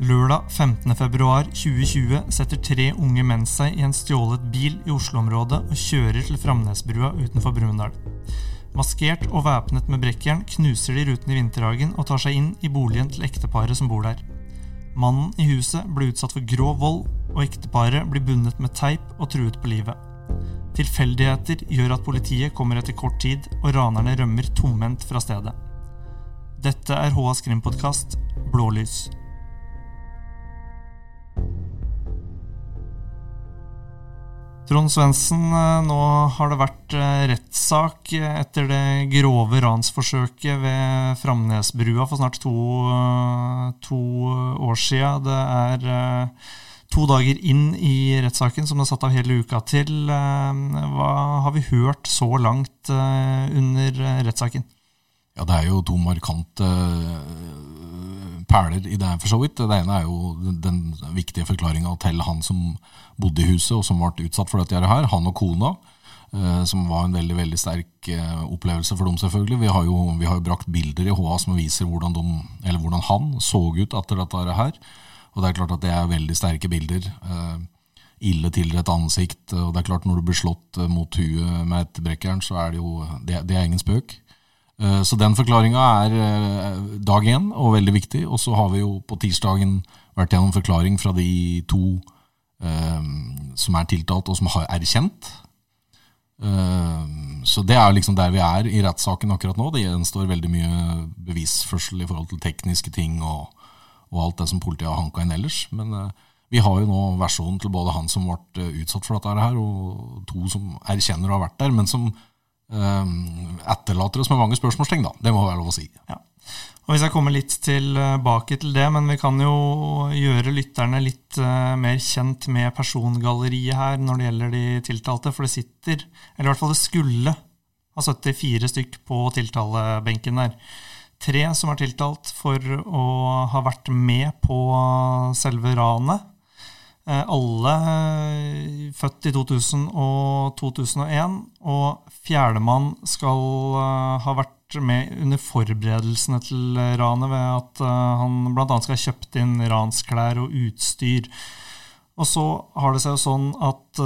Lørdag 15.2.2020 setter tre unge menn seg i en stjålet bil i Oslo-området og kjører til Framnesbrua utenfor Brumunddal. Maskert og væpnet med brekkjern knuser de ruten i Vinterhagen og tar seg inn i boligen til ekteparet som bor der. Mannen i huset blir utsatt for grov vold, og ekteparet blir bundet med teip og truet på livet. Tilfeldigheter gjør at politiet kommer etter kort tid, og ranerne rømmer tomhendt fra stedet. Dette er HAs krimpodkast Blålys. Trond Svendsen, eh, nå har det vært eh, rettssak etter det grove ransforsøket ved Framnesbrua for snart to, eh, to år siden. Det er to dager inn i rettssaken, som det er satt av hele uka til. Hva har vi hørt så langt under rettssaken? Ja, Det er jo to markante perler i det for så vidt. Det ene er jo den viktige forklaringa til han som bodde i huset, og som ble utsatt for dette her. Han og kona. Eh, som var en veldig veldig sterk eh, opplevelse for dem, selvfølgelig. Vi har jo, vi har jo brakt bilder i HA som viser hvordan, de, hvordan han så ut etter dette her. Og det er klart at det er veldig sterke bilder. Eh, ille tilrett ansikt. Og det er klart når du blir slått mot huet med et brekkjern, så er det jo Det, det er ingen spøk. Eh, så den forklaringa er eh, dag én og veldig viktig. Og så har vi jo på tirsdagen vært gjennom forklaring fra de to eh, som er tiltalt, og som har erkjent. Så det er liksom der vi er i rettssaken akkurat nå. Det gjenstår veldig mye bevisførsel i forhold til tekniske ting og, og alt det som politiet har hanka inn ellers. Men vi har jo nå versjonen til både han som ble utsatt for dette her, og to som erkjenner å ha vært der, men som etterlater oss med mange spørsmålstegn, da. Det må være lov å si. Ja. Og Hvis jeg kommer litt tilbake til det, men vi kan jo gjøre lytterne litt uh, mer kjent med persongalleriet her når det gjelder de tiltalte. For det sitter, eller i hvert fall det skulle ha 74 stykk på tiltalebenken der. Tre som er tiltalt for å ha vært med på selve ranet. Eh, alle eh, født i 2000 og 2001, og fjerdemann skal eh, ha vært med under forberedelsene til ranet ved at han bl.a. skal ha kjøpt inn ransklær og utstyr. Og så har det seg jo sånn at,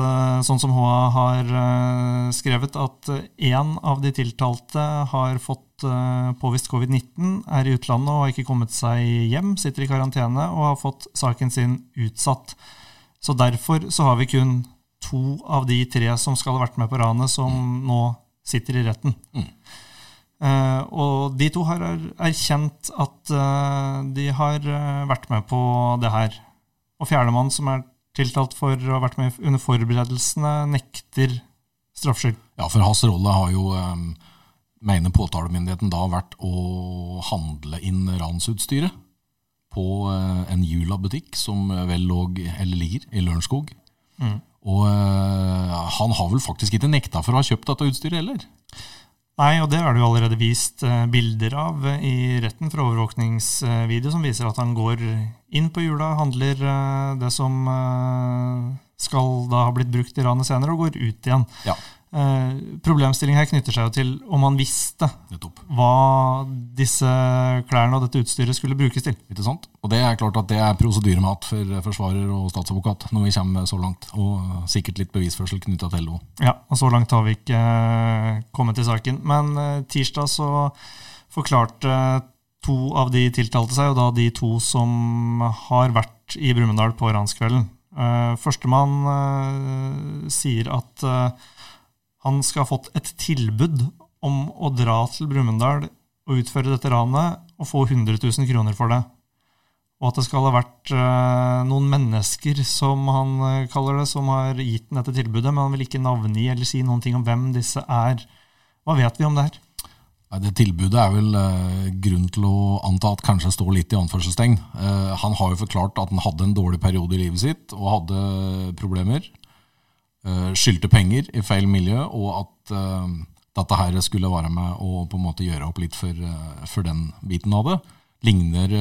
sånn som HA har skrevet, at én av de tiltalte har fått påvist covid-19, er i utlandet og har ikke kommet seg hjem, sitter i karantene og har fått saken sin utsatt. Så derfor så har vi kun to av de tre som skal ha vært med på ranet, som mm. nå sitter i retten. Mm. Uh, og de to har erkjent at uh, de har uh, vært med på det her. Og fjerdemann, som er tiltalt for å ha vært med under forberedelsene, nekter straffskyld. Ja, for hans rolle har jo, um, mener påtalemyndigheten da, vært å handle inn ransutstyret på eh, en Jula-butikk som vel lå, eller ligger i Lørenskog. Mm. Og uh, han har vel faktisk ikke nekta for å ha kjøpt dette utstyret heller? Nei, og det er det jo allerede vist bilder av i retten fra overvåkningsvideo, som viser at han går inn på Jula, handler det som skal da ha blitt brukt i ranet senere, og går ut igjen. Ja. Eh, Problemstillingen her knytter seg jo til om man visste hva disse klærne og dette utstyret skulle brukes til. Ikke sant? Og Det er klart at det er prosedyremat for forsvarer og statsadvokat når vi kommer så langt. Og sikkert litt bevisførsel knytta til LO. Ja, og så langt har vi ikke eh, kommet til saken. Men eh, tirsdag så forklarte to av de tiltalte seg, og da de to som har vært i Brumunddal på ranskvelden. Førstemann sier at han skal ha fått et tilbud om å dra til Brumunddal og utføre dette ranet og få 100 000 kroner for det. Og at det skal ha vært uh, noen mennesker, som han uh, kaller det, som har gitt ham dette tilbudet, men han vil ikke navngi eller si noen ting om hvem disse er. Hva vet vi om det her? Det tilbudet er vel uh, grunn til å anta at kanskje står litt i anførselstegn. han har jo forklart at han hadde en dårlig periode i livet sitt og hadde problemer. Eh, skyldte penger i feil miljø, og at uh, dette her skulle være med å på en måte gjøre opp litt for, uh, for den biten av det. Ligner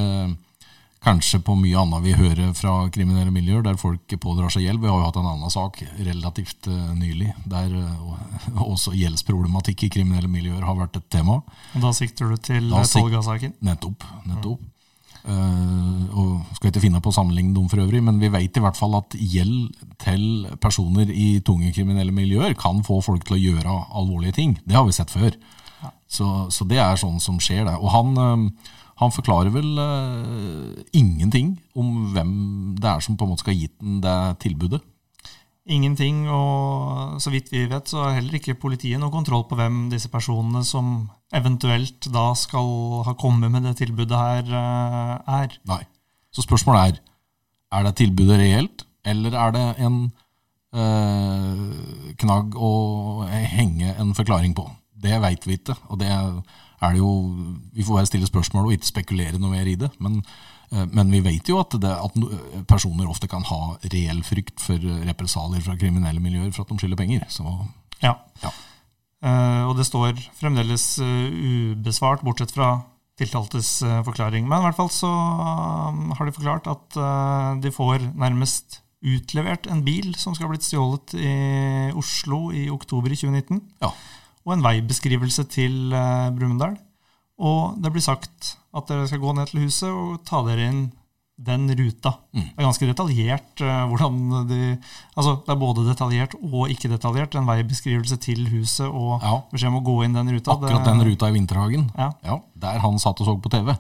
kanskje på mye annet vi hører fra kriminelle miljøer, der folk pådrar seg gjeld. Vi har jo hatt en annen sak relativt nylig, der også gjeldsproblematikk i kriminelle miljøer har vært et tema. Og Da sikter du til Tolga-saken? Nettopp. nettopp. Uh, og skal ikke finne på å sammenligne dem for øvrig, men vi vet i hvert fall at gjeld til personer i tunge kriminelle miljøer kan få folk til å gjøre alvorlige ting. Det har vi sett før. Ja. Så, så, det er sånn som skjer, det. Og han, uh, han forklarer vel uh, ingenting om hvem det er som på en måte skal ha gitt den det tilbudet. Ingenting, og så vidt vi vet, så har heller ikke politiet noe kontroll på hvem disse personene som eventuelt da skal ha kommet med det tilbudet her, eh, er. Nei. Så spørsmålet er er det tilbudet reelt, eller er det en øh, knagg å henge en forklaring på? Det veit vi ikke, og det er det jo Vi får bare stille spørsmål og ikke spekulere noe mer i det. men Eh, men vi vet jo at, det, at, personer ofte kan ha reell frykt for represalier fra kriminelle miljøer for at de skylder penger. Så, ja. ja. Uh, og det står fremdeles uh, ubesvart, bortsett fra tiltaltes uh, forklaring. Men i hvert fall så har de forklart at de får nærmest utlevert en bil som skal ha blitt stjålet i Oslo i oktober i 2019. Ja. Og en veibeskrivelse til Brumunddal. Og det blir sagt at dere skal gå ned til huset og ta dere inn den ruta. Mm. Det er ganske detaljert uh, hvordan de Altså, det er både detaljert og ikke detaljert. En veibeskrivelse til huset og ja. beskjed om å gå inn den ruta. Akkurat det, den ruta i Vinterhagen. Ja. ja. Der han satt og så på TV.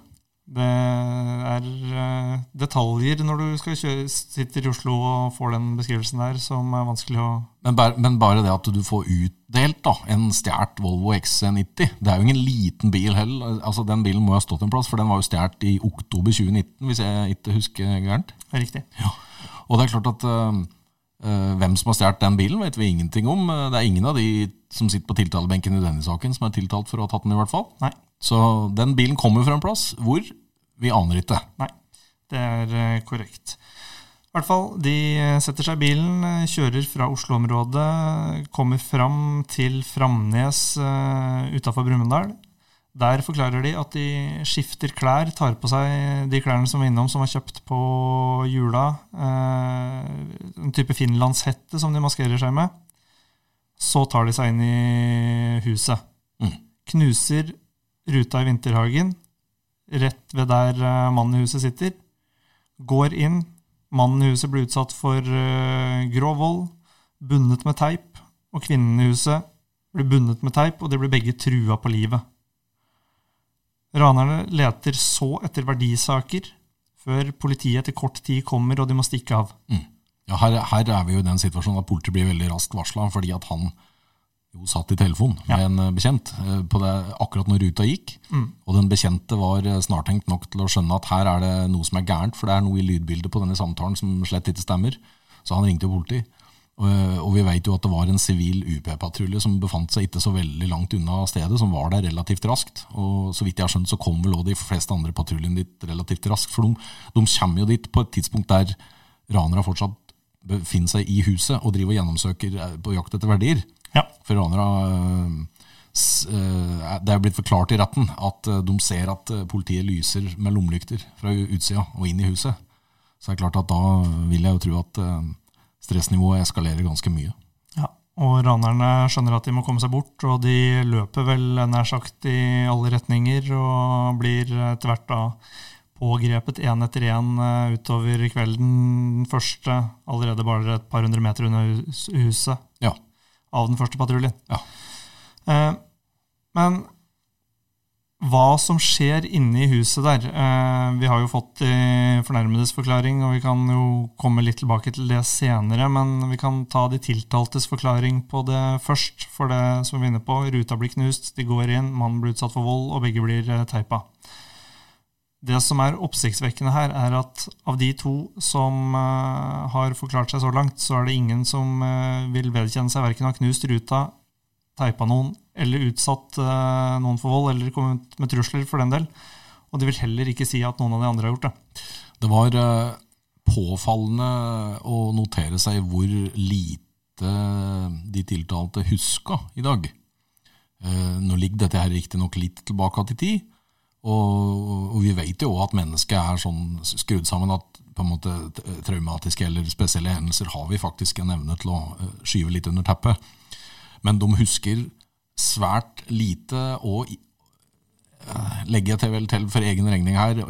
Det er uh, detaljer når du skal kjøre, sitter i Oslo og får den beskrivelsen der, som er vanskelig å Men bare, men bare det at du får utdelt da, en stjålet Volvo XC90 Det er jo ingen liten bil heller. Altså, den bilen må jo ha stått en plass, for den var jo stjålet i oktober 2019, hvis jeg ikke husker gærent. Riktig. Ja. Og det er klart at uh, hvem som har stjålet den bilen, vet vi ingenting om. Det er ingen av de som sitter på tiltalebenken i denne saken, som er tiltalt for å ha tatt den, i hvert fall. Nei. Så den bilen kommer fra en plass hvor vi aner ikke. Nei, det er eh, korrekt. I hvert fall, De eh, setter seg i bilen, eh, kjører fra Oslo-området, kommer fram til Framnes utafor Brumunddal. Der forklarer de at de skifter klær, tar på seg de klærne som var innom, som var kjøpt på jula. En type finlandshette som de maskerer seg med. Så tar de seg inn i huset. Mm. Knuser ruta i vinterhagen, rett ved der eh, mannen i huset sitter. Går inn. Mannen i huset blir utsatt for uh, grov vold, bundet med teip. Og kvinnen i huset blir bundet med teip, og de blir begge trua på livet. Ranerne leter så etter verdisaker, før politiet etter kort tid kommer og de må stikke av. Mm. Ja, her, her, er vi jo i den situasjonen at politiet blir veldig raskt varsla, fordi at han jo satt i telefon med ja. en eh, bekjent eh, på det akkurat når ruta gikk. Mm. Og den bekjente var eh, snartenkt nok til å skjønne at her er det noe som er gærent, for det er noe i lydbildet på denne samtalen som slett ikke stemmer. Så han ringte jo politi. Og, og vi vet jo at det var en sivil UP-patrulje som befant seg ikke så veldig langt unna stedet, som var der relativt raskt. Og så vidt jeg har skjønt, så kom vel også de fleste andre patruljene dit relativt raskt. For de, de kommer jo dit på et tidspunkt der ranere fortsatt befinner seg i huset og driver og gjennomsøker på jakt etter verdier. Ja. For ranere eh, Det er blitt forklart i retten at eh, de ser at eh, politiet lyser med lommelykter fra utsida og inn i huset. Så det er klart at da vil jeg jo tro at stressnivået eskalerer ganske mye. Ja, og ranerne skjønner at de må komme seg bort, og de løper vel nær sagt i alle retninger og blir etter hvert da pågrepet én etter én utover kvelden. Den første allerede bare et par hundre meter under huset. Ja av den første patruljen. Ja. Eh, men hva som skjer inne i huset der eh, Vi har jo fått de fornærmedes forklaring, og vi kan jo komme litt tilbake til det senere. Men vi kan ta de tiltaltes forklaring på det først. For det som vi er inne på, ruta blir knust, de går inn, mannen blir utsatt for vold, og begge blir eh, teipa. Det som er oppsiktsvekkende her, er at av de to som uh, har forklart seg så langt, så er det ingen som uh, vil vedkjenne seg verken har knust ruta, teipa noen eller utsatt uh, noen for vold, eller kommet med trusler, for den del. Og de vil heller ikke si at noen av de andre har gjort det. Det var påfallende å notere seg hvor lite de tiltalte huska i dag. Nå ligger dette her riktignok litt tilbake til tid, og, og, vi vet jo at mennesket er sånn skrudd sammen at på en måte traumatiske eller spesielle hendelser har vi faktisk en evne til å eh, skyve litt under teppet. Men de husker svært lite og eh, legger jeg til vel til for egen regning her,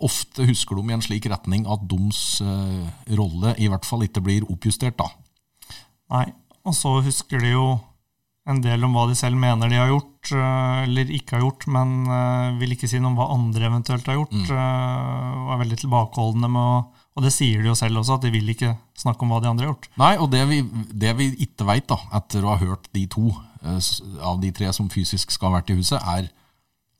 ofte husker de i en slik retning at deres eh, rolle i hvert fall ikke blir oppjustert, da. Nei, og så husker de jo en del om hva de selv mener de har gjort, eh, eller ikke har gjort, men eh, vil ikke si noe om hva andre eventuelt har gjort. Mm. Og er veldig tilbakeholdne med å Og det sier de jo selv også, at de vil ikke snakke om hva de andre har gjort. Nei, og det vi, det vi ikke veit, etter å ha hørt de to av de tre som fysisk skal ha vært i huset, er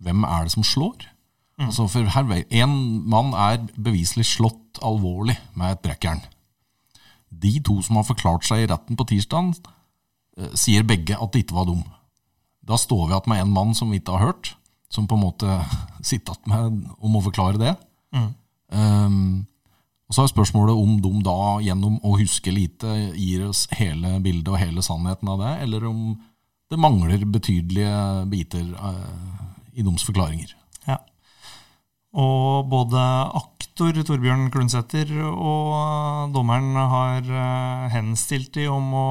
hvem er det som slår? Mm. Altså for her, En mann er beviselig slått alvorlig med et brekkjern. De to som har forklart seg i retten på tirsdag, Eh, sier begge at det ikke var dem. Da står vi igjen med en mann som vi ikke har hørt, som på en måte sitter igjen med om å forklare det. Mm. Um, og Så er spørsmålet om de da gjennom å huske lite gir oss hele bildet og hele sannheten av det, eller om det mangler betydelige biter uh, i deres forklaringer. Ja. Og både aktor Torbjørn Klundsæter og dommeren har eh, henstilt de om å,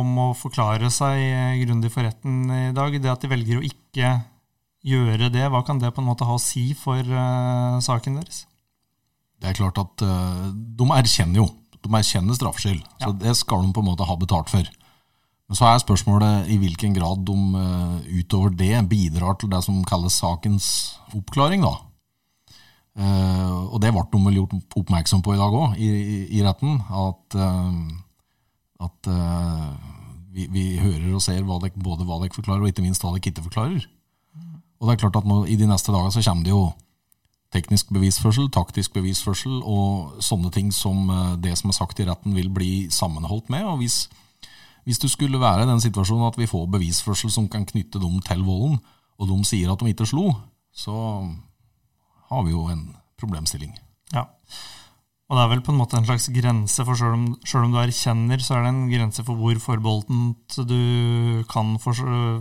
om å forklare seg grundig for retten i dag. Det at de velger å ikke gjøre det, hva kan det på en måte ha å si for uh, saken deres? Det er klart at uh, de erkjenner jo. De erkjenner straffskyld. Ja. Så det skal de på en måte ha betalt for. Men så er spørsmålet i hvilken grad de uh, utover det bidrar til det som kalles sakens oppklaring. da. Uh, og det ble de gjort oppmerksom på i dag òg, i, i, i, retten. At, uh, at uh, vi, vi, hører og ser hva dek, både hva dere forklarer, og ikke minst hva dere ikke forklarer. Og det er klart at nå, I de neste dagene så kommer det jo teknisk bevisførsel, taktisk bevisførsel og sånne ting som det som er sagt i retten, vil bli sammenholdt med. og hvis, hvis du skulle være i den situasjonen at vi får bevisførsel som kan knytte dem til volden, og de sier at de ikke slo, så har vi jo en problemstilling. Ja. Og det er vel på en måte en slags grense, for selv om, om du erkjenner, så er det en grense for hvor forbeholdent du kan for,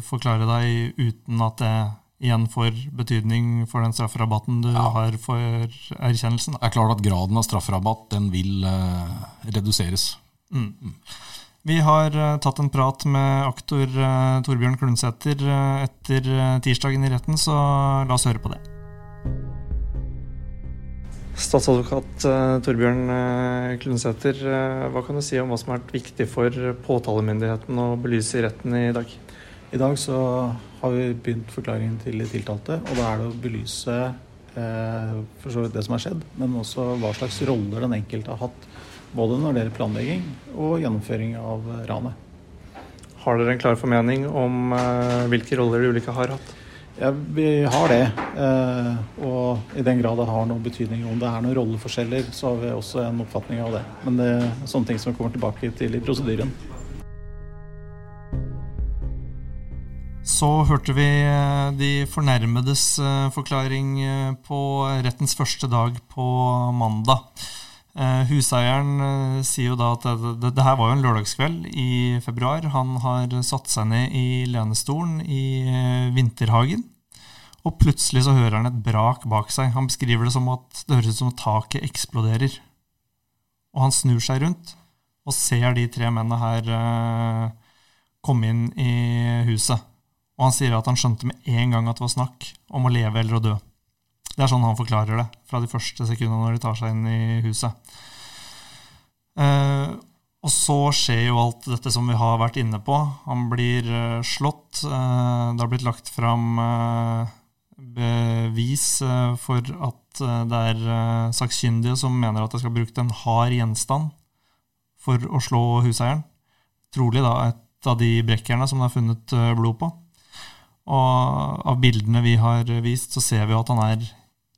forklare deg uten at det igjen får betydning for den strafferabatten du ja. har for erkjennelsen. Det er klart at graden av strafferabatt den vil uh, reduseres. Mm. Mm. Vi har uh, tatt en prat med aktor uh, Torbjørn Klundsæter etter tirsdagen i retten, så la oss høre på det. Statsadvokat uh, Torbjørn uh, Klundsæter, uh, hva kan du si om hva som har vært viktig for påtalemyndigheten å belyse i retten i dag? I dag så har vi begynt forklaringen til de tiltalte, og da er det å belyse for så vidt det som har skjedd, men også hva slags roller den enkelte har hatt. Både når det gjelder planlegging og gjennomføring av ranet. Har dere en klar formening om hvilke roller de ulike har hatt? Ja, vi har det. Eh, og i den grad det har noen betydning om det er noen rolleforskjeller, så har vi også en oppfatning av det. Men det er sånne ting som kommer tilbake til i prosedyren. Så hørte vi eh, de fornærmedes eh, forklaring på rettens første dag på mandag. Huseieren sier jo da at det, det, det, her var jo en lørdagskveld i februar. Han har satt seg ned i lenestolen i vinterhagen og plutselig så hører han et brak bak seg. Han beskriver det som at det høres ut som at taket eksploderer. Og han snur seg rundt og ser de tre mennene her komme inn i huset. Og han sier at han skjønte med en gang at det var snakk om å leve eller å dø. Det er sånn han forklarer det fra de første sekundene når de tar seg inn i huset. Uh, og så skjer jo alt dette som vi har vært inne på. Han blir uh, slått. det har blitt lagt fram bevis eh, for at eh, det er eh, sakkyndige som mener at det skal brukt en hard gjenstand for å slå huseieren. Trolig da et av de brekkjernene som det er funnet blod på. Og av bildene vi har vist, så ser vi at han er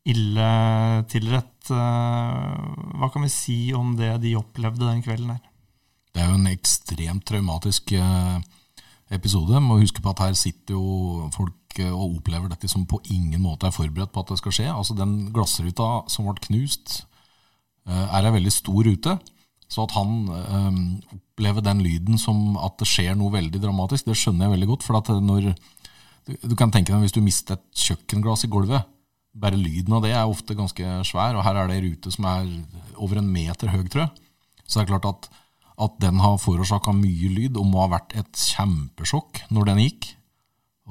ille tilrett. Hva kan vi si om det de opplevde den kvelden her? Det er jo en ekstremt traumatisk episode. Må huske på at her sitter jo folk og opplever dette som på ingen måte er forberedt på at det skal skje. Altså Den glassruta som ble knust, eh, er ei veldig stor rute. Så at han øhm, opplever den lyden som at det skjer noe veldig dramatisk, det skjønner jeg veldig godt. For at når, du kan tenke deg hvis du mister et kjøkkenglass i gulvet. Bare lyden av det er ofte ganske svær, og her er det ei rute som er over en meter høy, tror jeg. Så det er klart at, at den har forårsaka mye lyd og må ha vært et kjempesjokk når den gikk.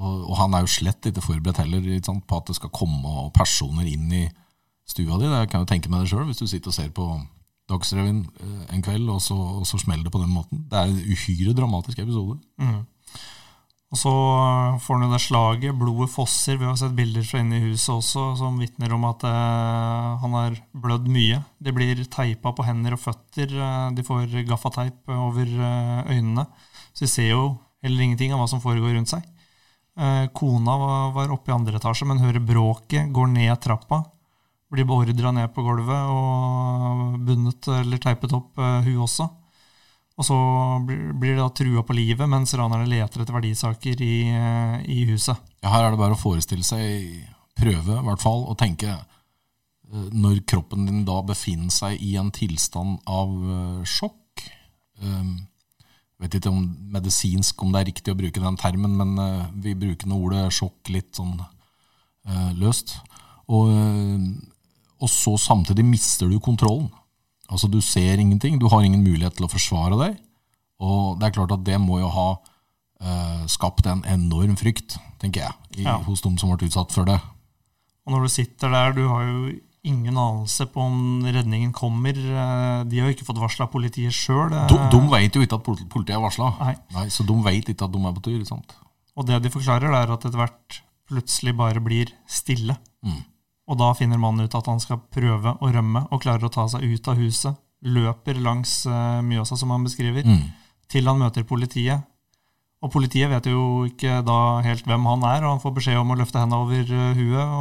Og, og han er jo slett ikke forberedt heller ikke sant, på at det skal komme personer inn i stua di. Det kan jo tenke meg det sjøl, hvis du sitter og ser på Dagsrevyen eh, en kveld, og så, og så smeller det på den måten. Det er en uhyre dramatisk episode. Mm. Og så får han jo det slaget. Blodet fosser. Vi har sett bilder fra inne i huset også som vitner om at eh, han har blødd mye. De blir teipa på hender og føtter. Eh, de får gaffateip over eh, øynene. Så de ser jo heller ingenting av hva som foregår rundt seg. Eh, kona var, var oppe i andre etasje, men hører bråket, går ned trappa. Blir beordra ned på gulvet og bundet eller teipet opp, eh, hun også. Og så blir det da trua på livet mens ranerne leter etter verdisaker i, eh, i huset. Ja, her er det bare å forestille seg, prøve i hvert fall, å tenke eh, Når kroppen din da befinner seg i en tilstand av eh, sjokk Jeg vet ikke om medisinsk om det er riktig å bruke den termen, men vi bruker nå ordet sjokk litt sånn løst. Og, og så samtidig mister du kontrollen. Altså, du ser ingenting, du har ingen mulighet til å forsvare deg. Og det er klart at det må jo ha uh, skapt en enorm frykt, tenker jeg, i, ja. hos dem som ble utsatt for det. Og når du sitter der, du har jo ingen anelse på om redningen kommer. Eh, de har jo ikke fått varsla politiet sjøl. De, de vet jo ikke at politiet er varsla, så de vet ikke at de er på tur. Sant? Og det de forklarer, er at etter hvert plutselig bare blir stille. Mm. Og da finner mannen ut at han skal prøve å rømme, og klarer å ta seg ut av huset. Løper langs uh, Mjøsa, som han beskriver, mm. til han møter politiet. Og politiet vet jo ikke da helt hvem han er, og han får beskjed om å løfte hendene over uh, huet.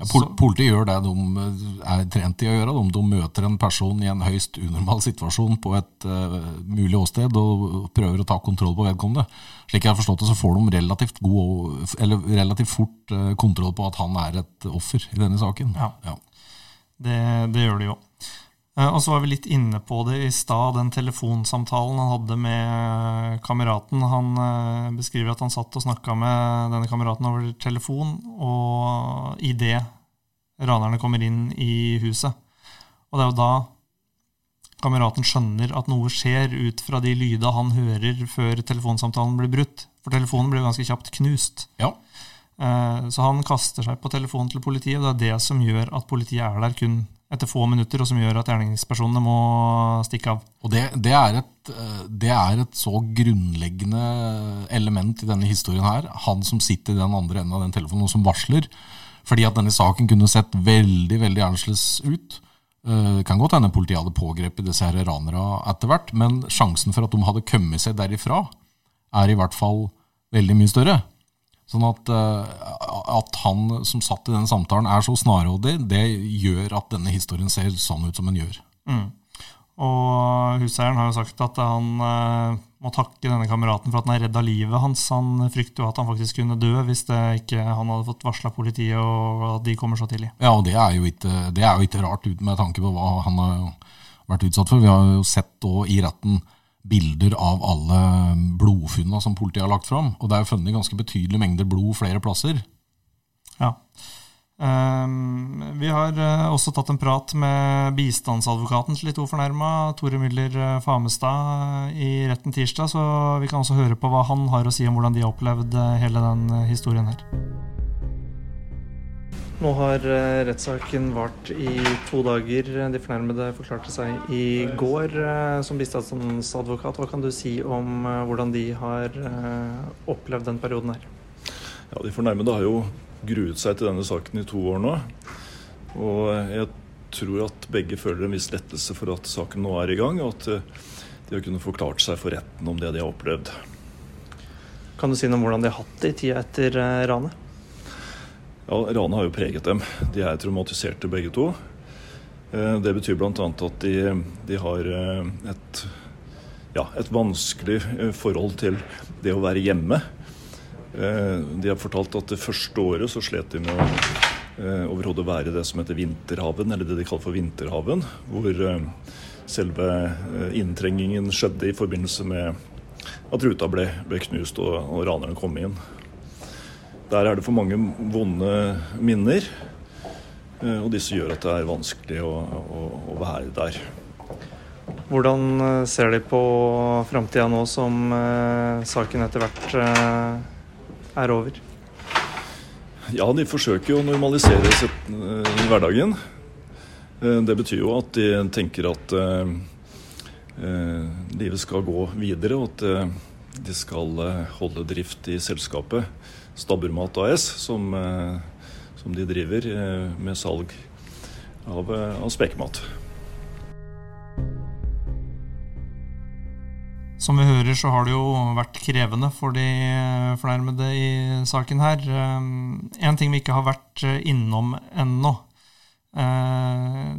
Ja, pol politiet gjør det de eh, er trent i å gjøre. De, de møter en person i en høyst unormal situasjon på et uh, mulig åsted og prøver å ta kontroll på vedkommende. Slik jeg har forstått det, så får de relativt, god, eller relativt fort uh, kontroll på at han er et offer i denne saken. Ja, ja. Det, det gjør de jo. Eh, og så var vi litt inne på det i stad, den telefonsamtalen han hadde med kameraten. Han eh, beskriver at han satt og snakka med denne kameraten over telefon, og idet ranerne kommer inn i huset. Og det er jo da kameraten skjønner at noe skjer ut fra de lyda han hører før telefonsamtalen blir brutt. For telefonen blir ganske kjapt knust. Ja. Eh, så han kaster seg på telefonen til politiet, og det er det som gjør at politiet er der kun etter få minutter, og som gjør at gjerningspersonene må stikke av. Og det, det, er et, det, er et, så grunnleggende element i denne historien her. Han som sitter i den andre enden av den telefonen og som varsler. Fordi at denne saken kunne sett veldig veldig annerledes ut. Eh, det kan godt hende politiet hadde pågrepet disse her ranere etter hvert, men sjansen for at de hadde kommet seg derifra, er i hvert fall veldig mye større. Sånn at, eh, at, han som satt i den samtalen, er så snarrådig, det gjør at denne historien ser sånn ut som den gjør. Mm. Og huseieren har jo sagt at han uh, må takke denne kameraten for at han er redd av livet hans. Han frykter jo at han faktisk kunne dø hvis ikke han hadde fått varsla politiet og at de kommer så tidlig. Ja, og det er jo ikke, det er jo ikke rart med tanke på hva han har vært utsatt for. Vi har jo sett i retten bilder av alle blodfunna som politiet har lagt fram. Og det er jo funnet ganske betydelige mengder blod flere plasser. Ja. Um, vi har uh, også tatt en prat med bistandsadvokaten til de Tore Müller eh, Famestad, i retten tirsdag, så vi kan også høre på hva han har å si om hvordan de har opplevd uh, hele den historien her. Nå har eh, rettssaken vart i to dager. De fornærmede forklarte seg i går eh, som bistandsadvokat. Hva kan du si om eh, hvordan de har opplevd den perioden her? Ja, De fornærmede har jo gruet seg til denne saken i to år nå. Og jeg tror at begge føler en viss lettelse for at saken nå er i gang, og at de har kunnet forklart seg for retten om det de har opplevd. Kan du si noe om hvordan de har hatt det i tida etter ranet? Ja, Ranet har jo preget dem. De er traumatiserte begge to. Eh, det betyr bl.a. at de, de har eh, et, ja, et, vanskelig eh, forhold til det å være hjemme. De har fortalt at det første året så slet de med å overhodet være det som heter vinterhaven, eller det de kaller for vinterhaven. Hvor selve inntrengingen skjedde i forbindelse med at ruta ble, ble knust og, og ranerne kom inn. Der er det for mange vonde minner. Eh, og disse gjør at det er vanskelig å, å, å være der. Hvordan eh, ser de på framtida nå som eh, saken etter hvert er over? Ja, de forsøker jo å normalisere sitt, hverdagen. Det betyr jo at de tenker at livet skal gå videre, og at de skal holde drift i selskapet Stabburmat AS, som, som de driver med salg av, av spekemat. Som vi hører, så har det jo vært krevende for de fornærmede i saken her. En ting vi ikke har vært eh, innom ennå. Eh,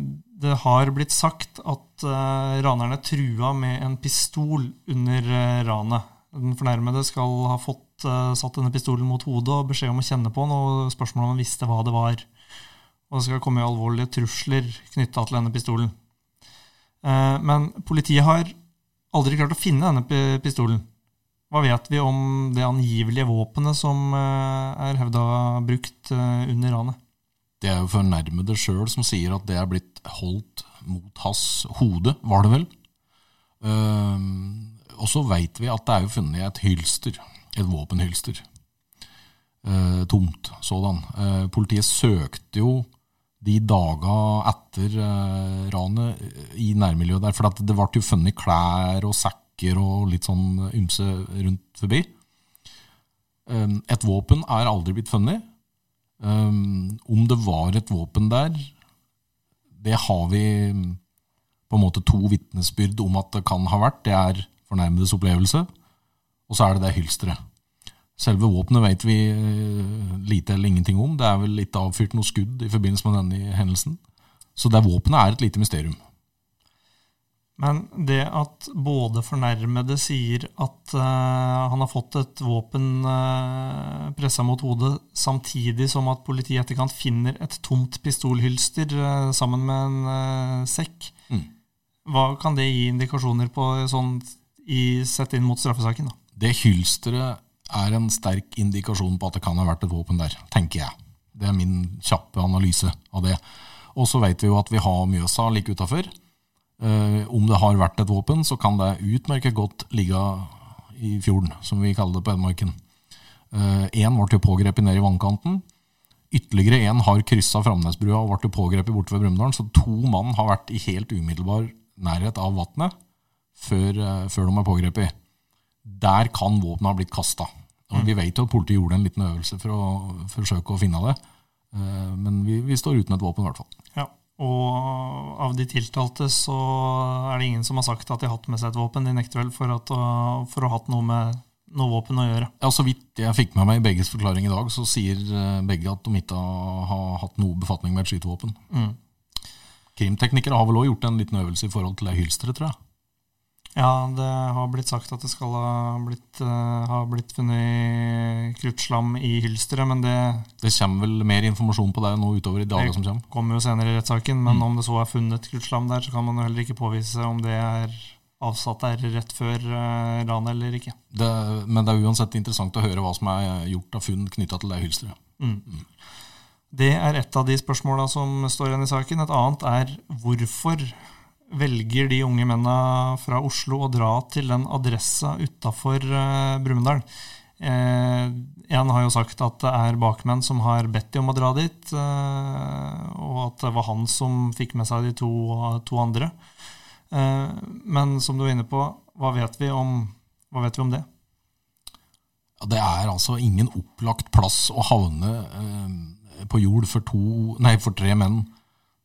det har blitt sagt at eh, ranerne trua med en pistol under ranet. Den fornærmede skal ha fått satt denne pistolen mot hodet og beskjed om å kjenne på den, og spørsmålet om han visste hva det var. Og det skal komme alvorlige trusler knytta til denne pistolen. Men politiet har aldri klart å finne denne pistolen. Hva vet vi om det angivelige våpenet som eh, er hevda brukt under ranet? Det er jo fornærmede sjøl som sier at det er blitt holdt mot hans hode, var det vel. Uh, og så veit vi at det er jo funnet et hylster, et våpenhylster. Eh, tomt sådan. Eh, politiet søkte jo de daga etter eh, ranet i nærmiljøet der. For det ble jo funnet klær og sekker og litt sånn ymse rundt forbi. Eh, et våpen er aldri blitt funnet. Um, om det var et våpen der, det har vi på en måte to vitnesbyrd om at det kan ha vært. Det er fornærmedes opplevelse, og så er det det hylsteret. Selve våpenet vet vi eh, lite eller ingenting om. Det er vel ikke avfyrt noe skudd i forbindelse med denne hendelsen. Så det våpenet er et lite mysterium. Men det at både fornærmede sier at uh, han har fått et våpen uh, eh, pressa mot hodet, samtidig som at politiet i etterkant finner et tomt pistolhylster uh, sammen med en uh, sekk, mm. hva kan det gi indikasjoner på sånn, i, sett inn mot straffesaken? da? Det hylsteret er en sterk indikasjon på at det kan ha vært et våpen der, tenker jeg. Det er min kjappe analyse av det. Og så vet vi jo at vi har Mjøsa like utafor. Eh, om det har vært et våpen, så kan det utmerket godt ligge i fjorden, som vi kaller det på Edmarken. Én eh, ble jo pågrepet nede i vannkanten. Ytterligere én har kryssa Framnesbrua og ble pågrepet borte ved Brumunddal. Så to mann har vært i helt umiddelbar nærhet av vannet før, uh, før de er pågrepet. Der kan våpenet ha blitt kasta. Mm. Vi vet jo at politiet gjorde en liten øvelse for å forsøke å finne det. Eh, men vi, vi står uten et våpen, i hvert fall. Ja, og av de tiltalte så er det ingen som har sagt at de har hatt med seg et våpen. De nekter vel for, at, for å ha hatt noe med noe våpen å gjøre. Ja, Så vidt jeg fikk med meg i begges forklaring i dag, så sier eh, begge at de ikke har hatt noe befatning med et skytevåpen. Mm. Krimteknikere har vel òg gjort en liten øvelse i forhold til det hylsteret, tror jeg. Ja, det har blitt sagt at det skal ha blitt, uh, ha blitt funnet kruttslam i hylsteret, men det Det kommer vel mer informasjon på det nå utover i dagene som kommer? Det kommer jo senere i rettssaken, men mm. om det så er funnet kruttslam der, så kan man jo heller ikke påvise om det er avsatt der rett før uh, ranet eller ikke. Det, men det er uansett interessant å høre hva som er gjort av funn knytta til det hylsteret. Mm. Mm. Det er et av de spørsmåla som står igjen i saken. Et annet er hvorfor velger de unge mennene fra Oslo å dra til den adressa utafor uh, Brumunddal. Eh, en har jo sagt at det er bakmenn som har bedt de om å dra dit, eh, og at det var han som fikk med seg de to, to andre. Eh, men som du var inne på, hva vet vi om, vet vi om det? Det er altså ingen opplagt plass å havne eh, på jord for, to, nei, for tre menn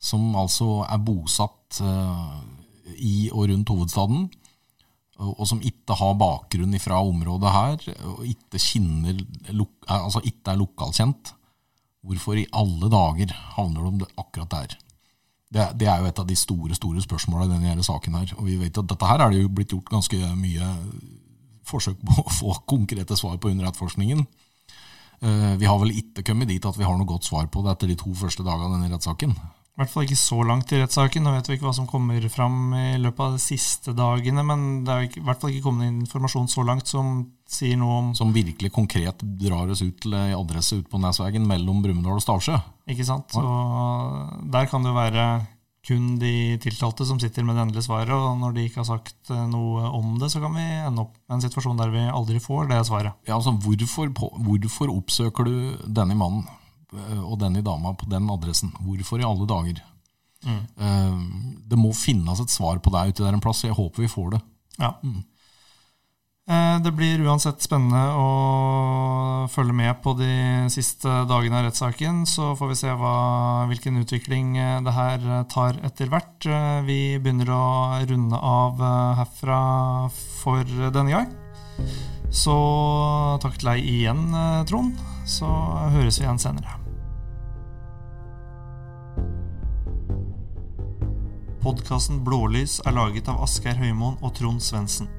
som altså er bosatt uh, i og rundt hovedstaden, og som ikke har bakgrunn fra området her, og ikke, kjenner, altså ikke er lokalkjent. Hvorfor i alle dager havner de akkurat der? Det, det, er jo et av de store store spørsmåla i denne saken. her, og vi vet at Dette her er det jo blitt gjort ganske mye forsøk på å få konkrete svar på under etterforskningen. Uh, vi har vel ikke kommet dit at vi har noe godt svar på det etter de to første dagene av denne rettssaken. I hvert fall ikke så langt i rettssaken. Nå vet vi ikke hva som kommer fram i løpet av de siste dagene, men det er i hvert fall ikke kommet informasjon så langt som sier noe om Som virkelig konkret drar oss ut til ei adresse ute på Nesvegen mellom Brumunddal og Stavsjø. Ikke sant. Og der kan det jo være kun de tiltalte som sitter med det endelige svaret, og når de ikke har sagt eh, noe om det, så kan vi ende opp med en situasjon der vi aldri får det svaret. Ja, altså hvorfor, på, hvorfor oppsøker du denne mannen eh, og denne dama på den adressen? Hvorfor i alle dager? Mm. Det må finnes et svar på det ute der en plass, jeg håper vi får det. Ja. Mm. Eh, det blir uansett spennende å følge med på de siste dagene av rettssaken. Så får vi se hva, hvilken utvikling eh, det her eh, tar etter hvert. Vi begynner å runde av herfra for denne gang. Så takk til deg igjen, Trond. Så høres vi igjen senere. Podkasten Blålys er laget av Asgeir Høymoen og Trond Svendsen.